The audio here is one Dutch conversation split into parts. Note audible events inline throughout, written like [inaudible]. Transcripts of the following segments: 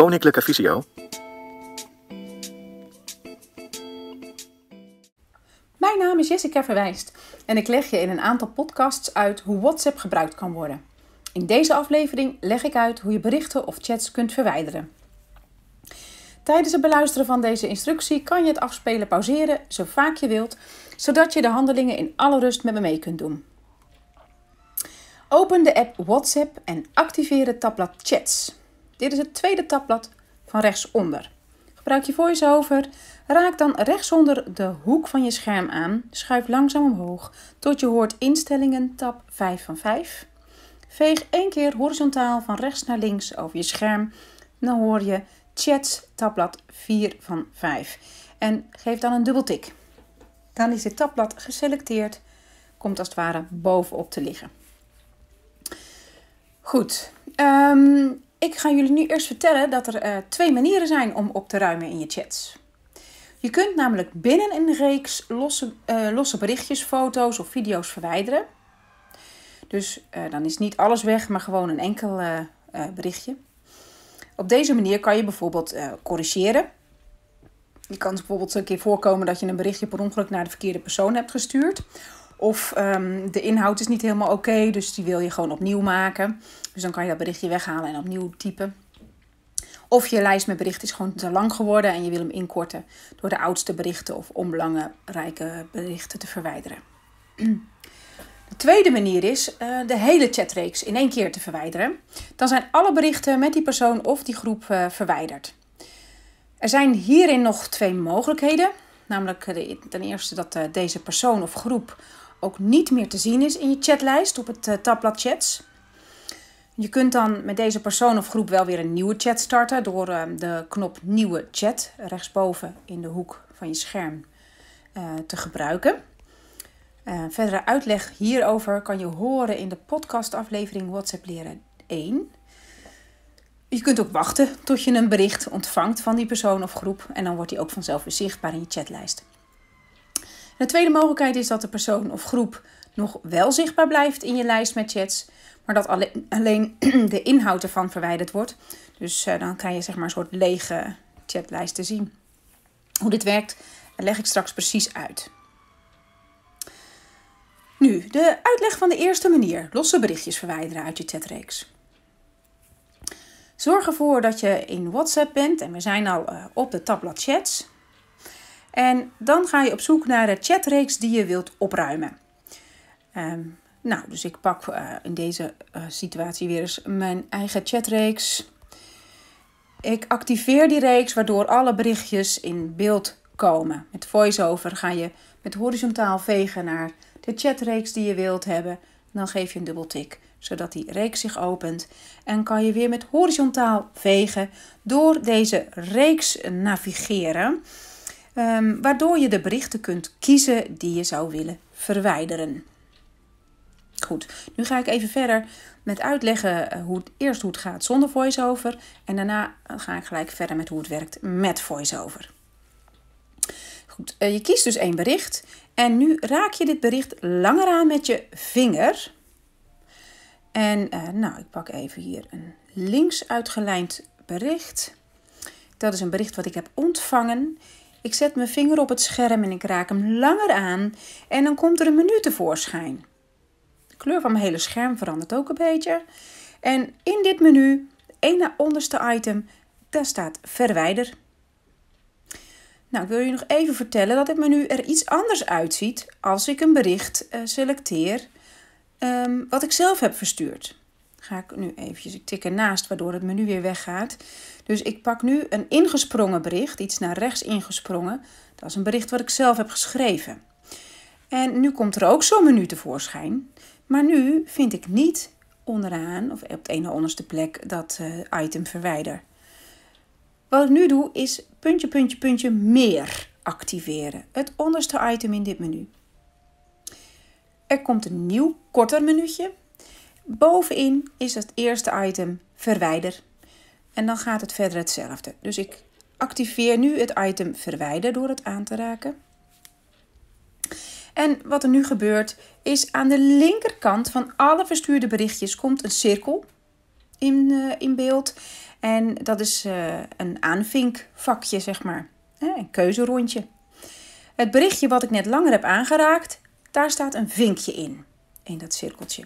Koninklijke Visio. Mijn naam is Jessica Verwijst en ik leg je in een aantal podcasts uit hoe WhatsApp gebruikt kan worden. In deze aflevering leg ik uit hoe je berichten of chats kunt verwijderen. Tijdens het beluisteren van deze instructie kan je het afspelen pauzeren zo vaak je wilt, zodat je de handelingen in alle rust met me mee kunt doen. Open de app WhatsApp en activeer het tabblad Chats. Dit is het tweede tabblad van rechtsonder. Gebruik je VoiceOver, raak dan rechtsonder de hoek van je scherm aan, schuif langzaam omhoog tot je hoort Instellingen tab 5 van 5. Veeg één keer horizontaal van rechts naar links over je scherm, dan hoor je Chats tabblad 4 van 5 en geef dan een dubbeltik. Dan is dit tabblad geselecteerd, komt als het ware bovenop te liggen. Goed, um, ik ga jullie nu eerst vertellen dat er uh, twee manieren zijn om op te ruimen in je chats. Je kunt namelijk binnen een reeks losse, uh, losse berichtjes, foto's of video's verwijderen. Dus uh, dan is niet alles weg, maar gewoon een enkel berichtje. Op deze manier kan je bijvoorbeeld corrigeren. Je kan bijvoorbeeld een keer voorkomen dat je een berichtje per ongeluk naar de verkeerde persoon hebt gestuurd. Of um, de inhoud is niet helemaal oké, dus die wil je gewoon opnieuw maken. Dus dan kan je dat berichtje weghalen en opnieuw typen. Of je lijst met berichten is gewoon te lang geworden en je wil hem inkorten door de oudste berichten of onbelangrijke berichten te verwijderen. [clears throat] De tweede manier is uh, de hele chatreeks in één keer te verwijderen. Dan zijn alle berichten met die persoon of die groep uh, verwijderd. Er zijn hierin nog twee mogelijkheden. Namelijk de, ten eerste dat deze persoon of groep ook niet meer te zien is in je chatlijst op het tabblad chats. Je kunt dan met deze persoon of groep wel weer een nieuwe chat starten door uh, de knop nieuwe chat rechtsboven in de hoek van je scherm uh, te gebruiken. verdere uitleg hierover kan je horen in de podcastaflevering WhatsApp leren 1. Je kunt ook wachten tot je een bericht ontvangt van die persoon of groep en dan wordt die ook vanzelf weer zichtbaar in je chatlijst. De tweede mogelijkheid is dat de persoon of groep nog wel zichtbaar blijft in je lijst met chats, maar dat alleen, alleen [clears throat] de inhoud ervan verwijderd wordt. Dus uh, dan kan je zeg maar een soort lege chatlijst te zien. Hoe dit werkt, leg ik straks precies uit. Nu, de uitleg van de eerste manier: losse berichtjes verwijderen uit je chatreeks. Zorg ervoor dat je in WhatsApp bent en we zijn al uh, op de tabblad chats. En dan ga je op zoek naar de chatreeks die je wilt opruimen. Um, nou, dus ik pak uh, in deze uh, situatie weer eens mijn eigen chatreeks. Ik activeer die reeks waardoor alle berichtjes in beeld komen. Met voiceover ga je met horizontaal vegen naar de chatreeks die je wilt hebben. Dan geef je een dubbeltik zodat die reeks zich opent. En kan je weer met horizontaal vegen door deze reeks navigeren. Um, waardoor je de berichten kunt kiezen die je zou willen verwijderen. Goed, nu ga ik even verder met uitleggen eh, hoe eerst hoe het gaat zonder voiceover. En daarna ga ik gelijk verder met hoe het werkt met voiceover. Goed, eh, je kiest dus één bericht. En nu raak je dit bericht langer aan met je vinger. En nou, ik pak even hier een links uitgelijnd bericht. Dat is een bericht wat ik heb ontvangen. Ik zet mijn vinger op het scherm en ik raak hem langer aan. En dan komt er een menu tevoorschijn. Kleur van mijn hele scherm verandert ook een beetje. En in dit menu, één na onderste item, daar staat verwijder. Nou, ik wil je nog even vertellen dat dit menu er iets anders uitziet als ik een bericht uh, selecteer um, wat ik zelf heb verstuurd. Ga ik nu eventjes, ik tik ernaast waardoor het menu weer weggaat. Dus ik pak nu een ingesprongen bericht, iets naar rechts ingesprongen. Dat is een bericht wat ik zelf heb geschreven. En nu komt er ook zo'n menu tevoorschijn. Maar nu vind ik niet onderaan, of op de ene onderste plek, dat uh, item verwijder. Wat ik nu doe is puntje, puntje, puntje meer activeren. Het onderste item in dit menu. Er komt een nieuw korter menuutje. Bovenin is het eerste item verwijder. En dan gaat het verder hetzelfde. Dus ik activeer nu het item verwijder door het aan te raken. En wat er nu gebeurt is aan de linkerkant van alle verstuurde berichtjes komt een cirkel in, uh, in beeld. En dat is uh, een aanvinkvakje, zeg maar. Een keuzerondje. Het berichtje wat ik net langer heb aangeraakt, daar staat een vinkje in. In dat cirkeltje.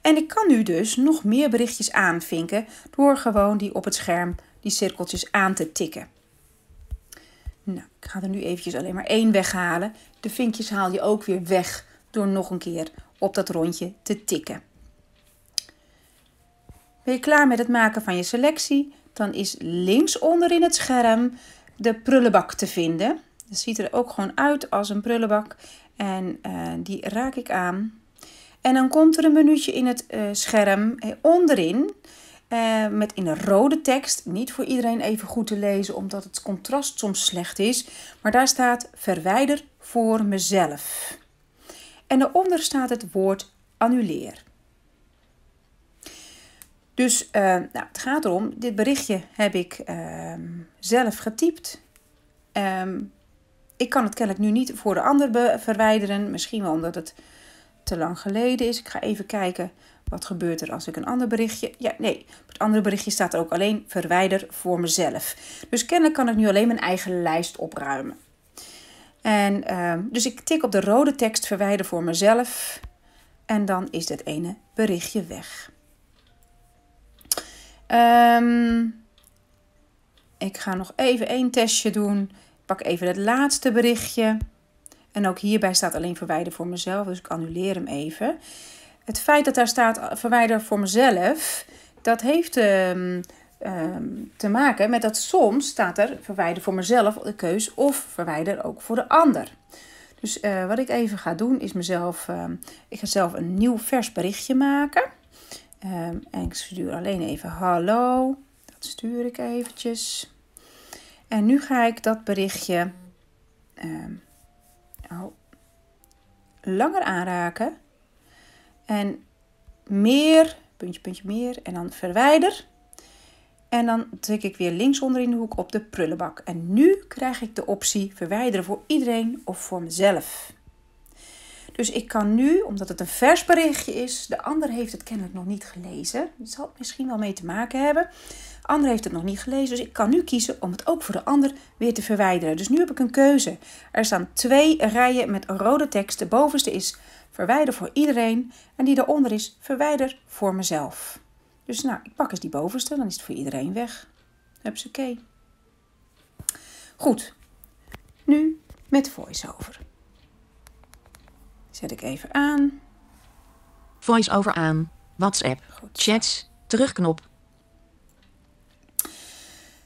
En ik kan nu dus nog meer berichtjes aanvinken door gewoon die op het scherm die cirkeltjes aan te tikken. Nou, ik ga er nu eventjes alleen maar één weghalen. De vinkjes haal je ook weer weg door nog een keer op dat rondje te tikken. Ben je klaar met het maken van je selectie? Dan is links onder in het scherm de prullenbak te vinden. Het ziet er ook gewoon uit als een prullenbak. En uh, die raak ik aan. En dan komt er een minuutje in het uh, scherm eh, onderin. Uh, met in een rode tekst. Niet voor iedereen even goed te lezen, omdat het contrast soms slecht is. Maar daar staat verwijder voor mezelf. En daaronder staat het woord annuleer. Dus uh, nou, het gaat erom, dit berichtje heb ik uh, zelf getypt. Um, ik kan het kennelijk nu niet voor de ander verwijderen. Misschien wel omdat het te lang geleden is. Ik ga even kijken wat gebeurt er als ik een ander berichtje... Ja, nee, het andere berichtje staat er ook alleen verwijder voor mezelf. Dus kennelijk kan ik nu alleen mijn eigen lijst opruimen. En, uh, dus ik tik op de rode tekst verwijder voor mezelf. En dan is het ene berichtje weg. Um, ik ga nog even één testje doen. Ik pak even het laatste berichtje. En ook hierbij staat alleen verwijder voor mezelf. Dus ik annuleer hem even. Het feit dat daar staat verwijder voor mezelf. Dat heeft um, um, te maken met dat soms staat er verwijder voor mezelf de keus. Of verwijder ook voor de ander. Dus uh, wat ik even ga doen is mezelf. Um, ik ga zelf een nieuw vers berichtje maken. En ik stuur alleen even hallo. Dat stuur ik eventjes. En nu ga ik dat berichtje oh, langer aanraken. En meer, puntje, puntje, meer. En dan verwijder. En dan tik ik weer linksonder in de hoek op de prullenbak. En nu krijg ik de optie verwijderen voor iedereen of voor mezelf. Dus ik kan nu, omdat het een vers berichtje is, de ander heeft het kennelijk nog niet gelezen. Dat zal misschien wel mee te maken hebben. De ander heeft het nog niet gelezen, dus ik kan nu kiezen om het ook voor de ander weer te verwijderen. Dus nu heb ik een keuze. Er staan twee rijen met rode tekst. De bovenste is verwijder voor iedereen en die daaronder is verwijder voor mezelf. Dus nou, ik pak eens die bovenste, dan is het voor iedereen weg. oké. Goed, nu met voice-over. Zet ik even aan. Voice-over aan. WhatsApp. Goed. Chats. Terugknop.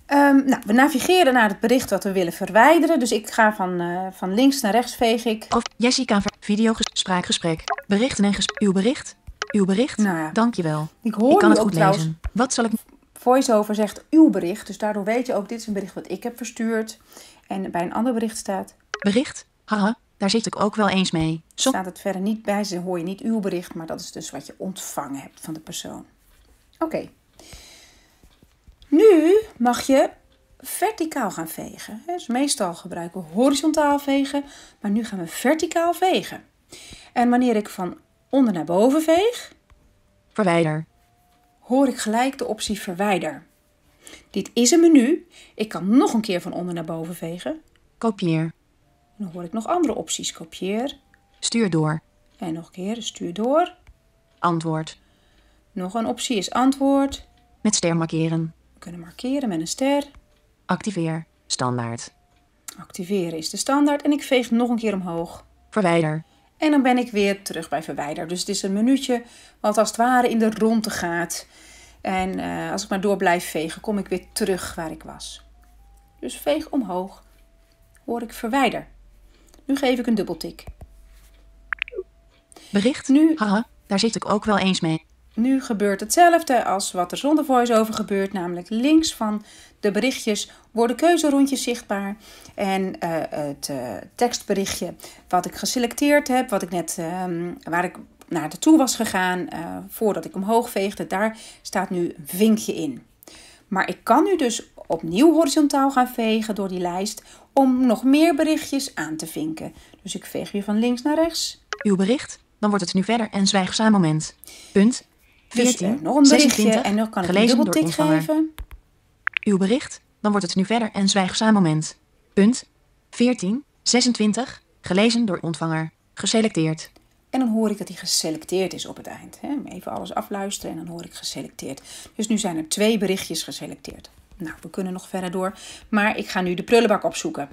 Um, nou, we navigeren naar het bericht wat we willen verwijderen. Dus ik ga van, uh, van links naar rechts veeg ik. Of Jessica, video, spraakgesprek. Berichten en gesprek. Uw bericht. Uw bericht. Nou ja. Dankjewel. Ik hoor ik kan het goed lezen. Wat zal ik... Voice-over zegt uw bericht. Dus daardoor weet je ook, dit is een bericht wat ik heb verstuurd. En bij een ander bericht staat... Bericht. Haha. Daar zit ik ook wel eens mee. Som staat het verder niet bij, ze hoor je niet uw bericht, maar dat is dus wat je ontvangen hebt van de persoon. Oké. Okay. Nu mag je verticaal gaan vegen. Dus meestal gebruiken we horizontaal vegen, maar nu gaan we verticaal vegen. En wanneer ik van onder naar boven veeg, verwijder, hoor ik gelijk de optie verwijder. Dit is een menu. Ik kan nog een keer van onder naar boven vegen. Kopieer. Dan hoor ik nog andere opties. Kopieer. Stuur door. En nog een keer, stuur door. Antwoord. Nog een optie is antwoord. Met ster markeren. We kunnen markeren met een ster. Activeer. Standaard. Activeren is de standaard. En ik veeg nog een keer omhoog. Verwijder. En dan ben ik weer terug bij verwijder. Dus het is een minuutje wat als het ware in de ronde gaat. En uh, als ik maar door blijf vegen, kom ik weer terug waar ik was. Dus veeg omhoog. Hoor ik verwijder. Nu geef ik een dubbeltik. Bericht? Nu, haha, daar zit ik ook wel eens mee. Nu gebeurt hetzelfde als wat er zonder voice-over gebeurt, namelijk links van de berichtjes worden keuzerondjes zichtbaar. En uh, het uh, tekstberichtje wat ik geselecteerd heb, wat ik net, um, waar ik naar naartoe was gegaan uh, voordat ik omhoog veegde, daar staat nu een vinkje in. Maar ik kan nu dus opnieuw horizontaal gaan vegen door die lijst om nog meer berichtjes aan te vinken. Dus ik veeg weer van links naar rechts. Uw bericht, dan wordt het nu verder een zwijgzaam moment. Punt. 14, dus, uh, nog een berichtje 26, en nog kan ik een dubbeltik geven. uw bericht, dan wordt het nu verder en zwijgzaam moment. Punt 14, 26, gelezen door ontvanger, geselecteerd. En dan hoor ik dat hij geselecteerd is op het eind. Even alles afluisteren en dan hoor ik geselecteerd. Dus nu zijn er twee berichtjes geselecteerd. Nou, we kunnen nog verder door. Maar ik ga nu de prullenbak opzoeken.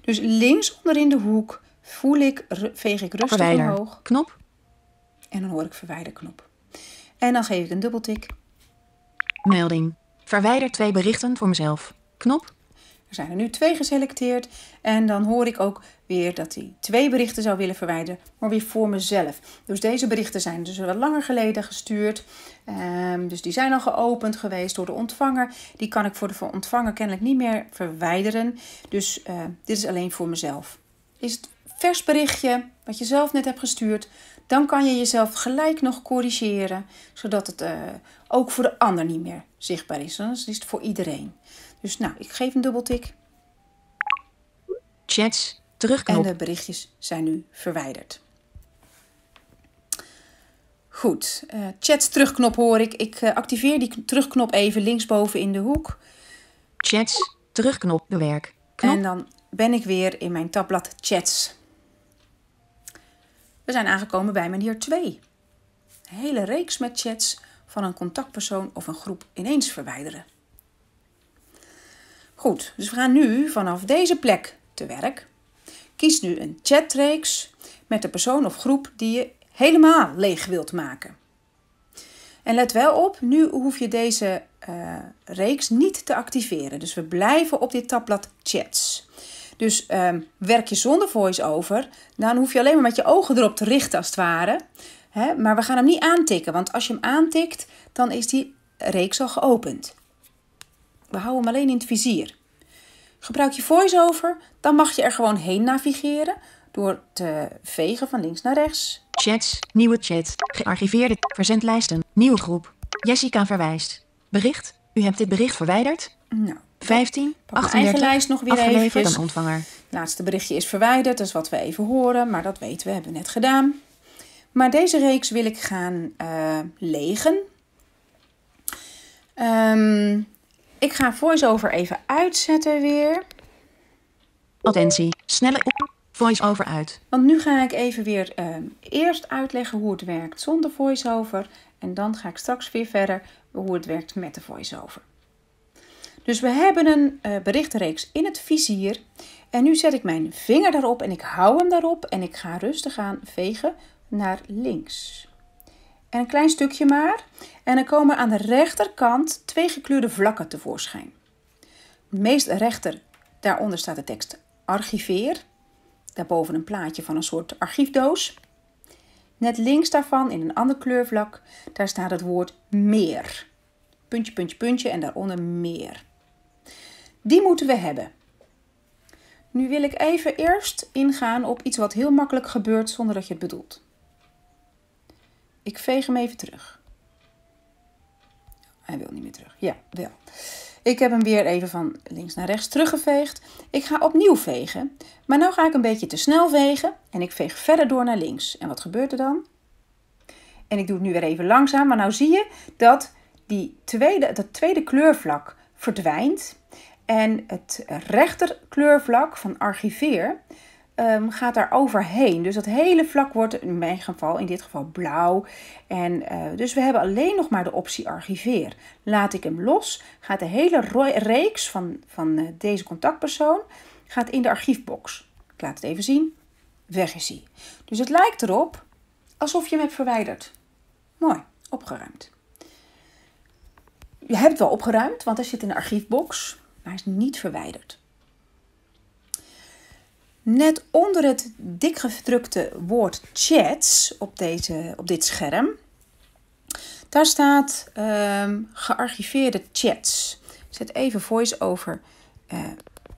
Dus links onderin de hoek voel ik, veeg ik rustig Verwijder. omhoog. Knop. En dan hoor ik verwijderknop. En dan geef ik een dubbeltik. Melding. Verwijder twee berichten voor mezelf. Knop. Er zijn er nu twee geselecteerd. En dan hoor ik ook weer dat hij twee berichten zou willen verwijderen, maar weer voor mezelf. Dus deze berichten zijn dus wat langer geleden gestuurd. Um, dus die zijn al geopend geweest door de ontvanger. Die kan ik voor de ontvanger kennelijk niet meer verwijderen. Dus uh, dit is alleen voor mezelf. Is het vers berichtje wat je zelf net hebt gestuurd, dan kan je jezelf gelijk nog corrigeren, zodat het uh, ook voor de ander niet meer zichtbaar is. Dan is het voor iedereen. Dus nou, ik geef een dubbeltik. Chats, terugknop. En de berichtjes zijn nu verwijderd. Goed, uh, chats terugknop hoor ik. Ik uh, activeer die terugknop even linksboven in de hoek. Chats, terugknop, bewerk. Knop. En dan ben ik weer in mijn tabblad chats. We zijn aangekomen bij manier 2. Een hele reeks met chats van een contactpersoon of een groep ineens verwijderen. Goed, dus we gaan nu vanaf deze plek te werk. Kies nu een chatreeks met de persoon of groep die je helemaal leeg wilt maken. En let wel op, nu hoef je deze uh, reeks niet te activeren. Dus we blijven op dit tabblad chats. Dus um, werk je zonder voice-over, dan hoef je alleen maar met je ogen erop te richten als het ware. Maar we gaan hem niet aantikken, want als je hem aantikt, dan is die reeks al geopend. We houden hem alleen in het vizier. Gebruik je voice-over, dan mag je er gewoon heen navigeren door te vegen van links naar rechts. Chats, nieuwe chat, gearchiveerde verzendlijsten, nieuwe groep. Jessica verwijst. Bericht, u hebt dit bericht verwijderd? Nou, 15, 38, lijst nog weer even. dan ontvanger. Laatste berichtje is verwijderd, dat is wat we even horen, maar dat weten we, hebben we net gedaan. Maar deze reeks wil ik gaan uh, legen. Um, ik ga voice-over even uitzetten weer. Attentie, snelle op. Voice-over uit. Want nu ga ik even weer uh, eerst uitleggen hoe het werkt zonder voice-over. En dan ga ik straks weer verder hoe het werkt met de voice-over. Dus we hebben een uh, berichtenreeks in het vizier. En nu zet ik mijn vinger daarop en ik hou hem daarop. En ik ga rustig aan vegen naar links. En een klein stukje maar. En dan komen aan de rechterkant twee gekleurde vlakken tevoorschijn. Meest rechter, daaronder staat de tekst archiveer. Daarboven een plaatje van een soort archiefdoos. Net links daarvan, in een ander kleurvlak, daar staat het woord meer. Puntje, puntje, puntje en daaronder meer. Die moeten we hebben. Nu wil ik even eerst ingaan op iets wat heel makkelijk gebeurt zonder dat je het bedoelt. Ik veeg hem even terug. Hij wil niet meer terug. Ja, wel. Ik heb hem weer even van links naar rechts teruggeveegd. Ik ga opnieuw vegen. Maar nu ga ik een beetje te snel vegen. En ik veeg verder door naar links. En wat gebeurt er dan? En ik doe het nu weer even langzaam. Maar nu zie je dat die tweede, dat tweede kleurvlak verdwijnt. En het rechter kleurvlak van archiveer um, gaat daar overheen. Dus dat hele vlak wordt in mijn geval, in dit geval blauw. En, uh, dus we hebben alleen nog maar de optie archiveer. Laat ik hem los, gaat de hele reeks van, van uh, deze contactpersoon gaat in de archiefbox. Ik laat het even zien. Weg is hij. Dus het lijkt erop alsof je hem hebt verwijderd. Mooi, opgeruimd. Je hebt wel opgeruimd, want hij zit in de archiefbox, maar is niet verwijderd. Net onder het dikgedrukte woord chats op, deze, op dit scherm, daar staat um, gearchiveerde chats. Zet even voice-over uh,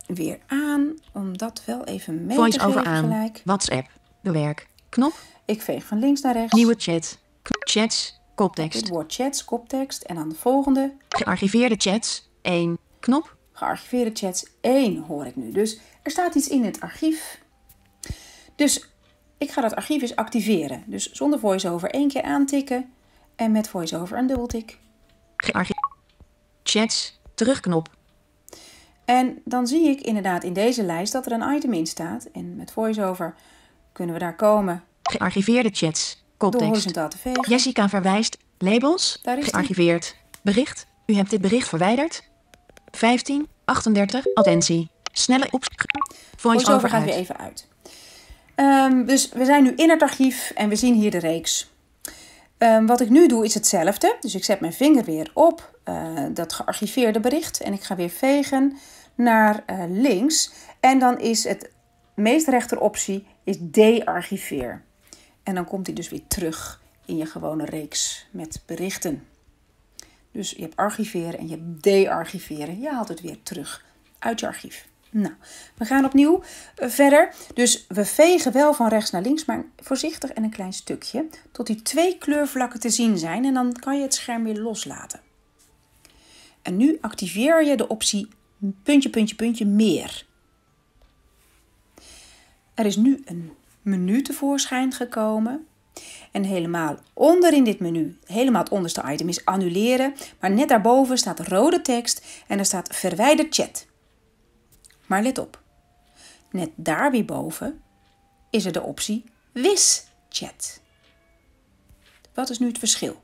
weer aan, om dat wel even mee voice te geven aan. gelijk. WhatsApp, bewerk, knop. Ik veeg van links naar rechts. Nieuwe chat, chats, koptekst. Het woord chats, koptekst en dan de volgende. Gearchiveerde chats, 1, knop. Gearchiveerde chats 1 hoor ik nu. Dus er staat iets in het archief. Dus ik ga dat archief eens activeren. Dus zonder voice-over één keer aantikken en met voice-over een dubbeltik. Chats, terugknop, En dan zie ik inderdaad in deze lijst dat er een item in staat. En met VoiceOver kunnen we daar komen Gearchiveerde chats. door Context. horizontaal te vegen. Jessica verwijst. Labels. Daar is die. Gearchiveerd. Bericht. U hebt dit bericht verwijderd. 15. 38. Attentie. Snelle op. Voice VoiceOver over gaat weer even uit. Ehm, dus we zijn nu in het archief en we zien hier de reeks. Ehm, wat ik nu doe is hetzelfde. Dus ik zet mijn vinger weer op eh, dat gearchiveerde bericht en ik ga weer vegen naar eh, links. En dan is het meest rechter optie is de-archiveer. En dan komt hij dus weer terug in je gewone reeks met berichten. Dus je hebt archiveren en je hebt de-archiveren. Je haalt het weer terug uit je archief. Nou, we gaan opnieuw eh, verder. Dus we vegen wel van rechts naar links, maar voorzichtig en een klein stukje. Tot die twee kleurvlakken te zien zijn en dan kan je het scherm weer loslaten. En nu activeer je de optie puntje, puntje, puntje meer. Er is nu een menu tevoorschijn gekomen. En helemaal onder in dit menu, helemaal het onderste item is annuleren. Maar net daarboven staat rode tekst en er staat verwijder chat. Maar let op, net daar weer boven is er de optie wis chat. Wat is nu het verschil?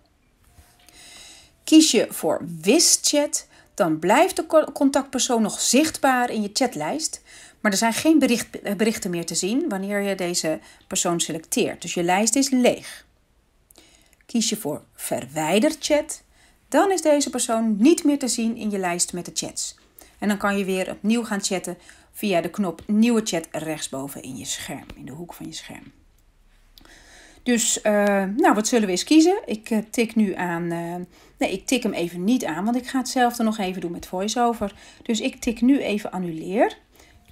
Kies je voor wis chat, dan blijft de co- contactpersoon nog zichtbaar in je chatlijst. Maar er zijn geen bericht, eh, berichten meer te zien wanneer je deze persoon selecteert. Dus je lijst is leeg. Kies je voor verwijder chat, dan is deze persoon niet meer te zien in je lijst met de chats. En dan kan je weer opnieuw gaan chatten via de knop nieuwe chat rechtsboven in je scherm, in de hoek van je scherm. Dus, eh, nou, wat zullen we eens kiezen? Ik eh, tik nu aan. nee, ik tik hem even niet aan, want ik ga hetzelfde nog even doen met VoiceOver. Dus ik tik nu even annuleer.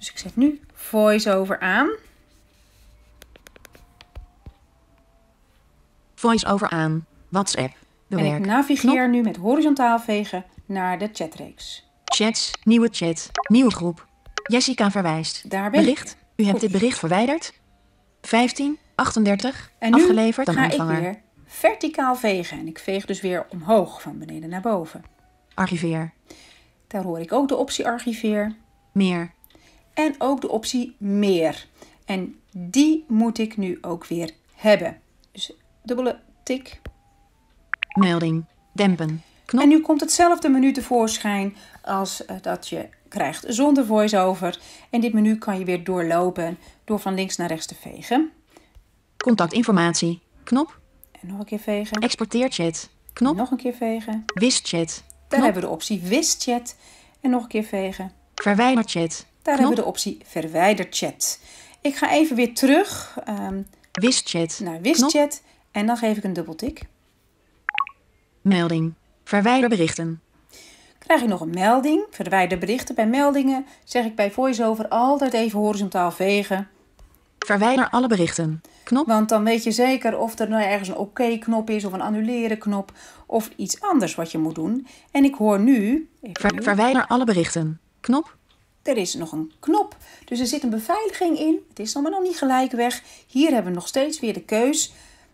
Dus ik zet nu VoiceOver aan. Voice over aan. WhatsApp. en ik Bewerk. navigeer nu met horizontaal vegen naar de chatreeks. Chats. Nieuwe chat. Nieuwe groep. Jessica verwijst. Daar ben ik. Bericht. U hebt Goed. dit bericht verwijderd. 15. 38. En nu afgeleverd aan ga ontvanger. ik weer verticaal vegen. En ik veeg dus weer omhoog, van beneden naar boven. Archiveer. Daar hoor ik ook de optie archiveer. Meer. En ook de optie meer. En die moet ik nu ook weer hebben. Dus dubbele tik. Melding. Dempen. Knop. En nu komt hetzelfde menu tevoorschijn als eh, dat je krijgt zonder voice-over. En dit menu kan je weer doorlopen door van links naar rechts te vegen. Contactinformatie. Knop. En nog een keer vegen. Exporteer chat. Knop. Nog een keer vegen. Wis chat. Daar hebben we de optie wis chat. En nog een keer vegen. Verwijder chat. Daar Knop. hebben we de optie verwijder chat. Ik ga even weer terug chat. naar wis Knop. chat. En dan geef ik een dubbeltik. Melding. Verwijder berichten. Krijg ik nog een melding. Verwijder berichten. Bij meldingen zeg ik bij VoiceOver altijd even horizontaal vegen. Verwijder alle berichten. Knop. Want dan weet je zeker of er nou ergens een oké-knop is of een annuleren knop of iets anders wat je moet doen. En ik hoor nu, even Ver- nu, verwijder alle berichten. Knop. Er is nog een knop. Dus er zit een beveiliging in. Het is allemaal nog niet gelijk weg. Hier hebben we nog steeds weer de keus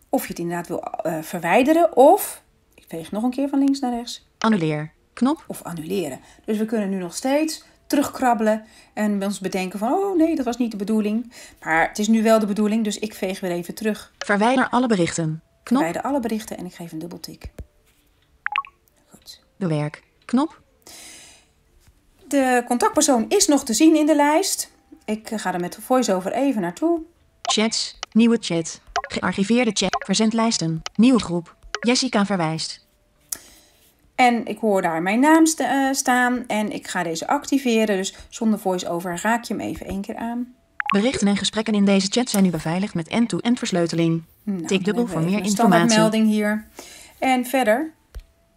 of je het inderdaad wil eh, verwijderen of, ik veeg nog een keer van links naar rechts, Annuleer. Knop. of annuleren. Dus we kunnen nu nog steeds terugkrabbelen en ons bedenken van, oh nee, dat was niet de bedoeling. Maar het is nu wel de bedoeling, dus ik veeg weer even terug. Verwijder alle berichten. Knop. Verwijder alle berichten en ik geef een dubbeltik. Goed. Bewerk. Knop. De contactpersoon is nog te zien in de lijst. Ik eh, ga er met VoiceOver even naartoe. Chats. Nieuwe chat. Gearchiveerde chat. Verzendlijsten. Nieuwe groep. Jessica verwijst. En ik hoor daar mijn naam eh, staan en ik ga deze activeren. Dus zonder VoiceOver raak je hem even één keer aan. Berichten en gesprekken in deze chat zijn nu beveiligd met end-to-end versleuteling. Nou, Tik dubbel voor meer informatie. standaardmelding hier. En verder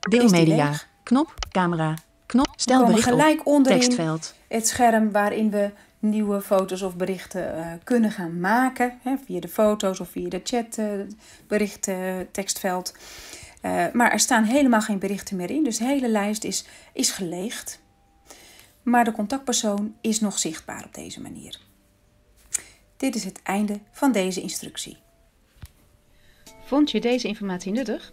Deel Is die media. leeg? Knop. Camera. Knop. Stel bericht gelijk op. onderin Tekstveld. het scherm waarin we nieuwe foto's of berichten eh, kunnen gaan maken. Hè, via de foto's of via de chat, eh, berichten, tekstveld. Eh, maar er staan helemaal geen berichten meer in. Dus de hele lijst is, is geleegd. Maar de contactpersoon is nog zichtbaar op deze manier. Dit is het einde van deze instructie. Vond je deze informatie nuttig?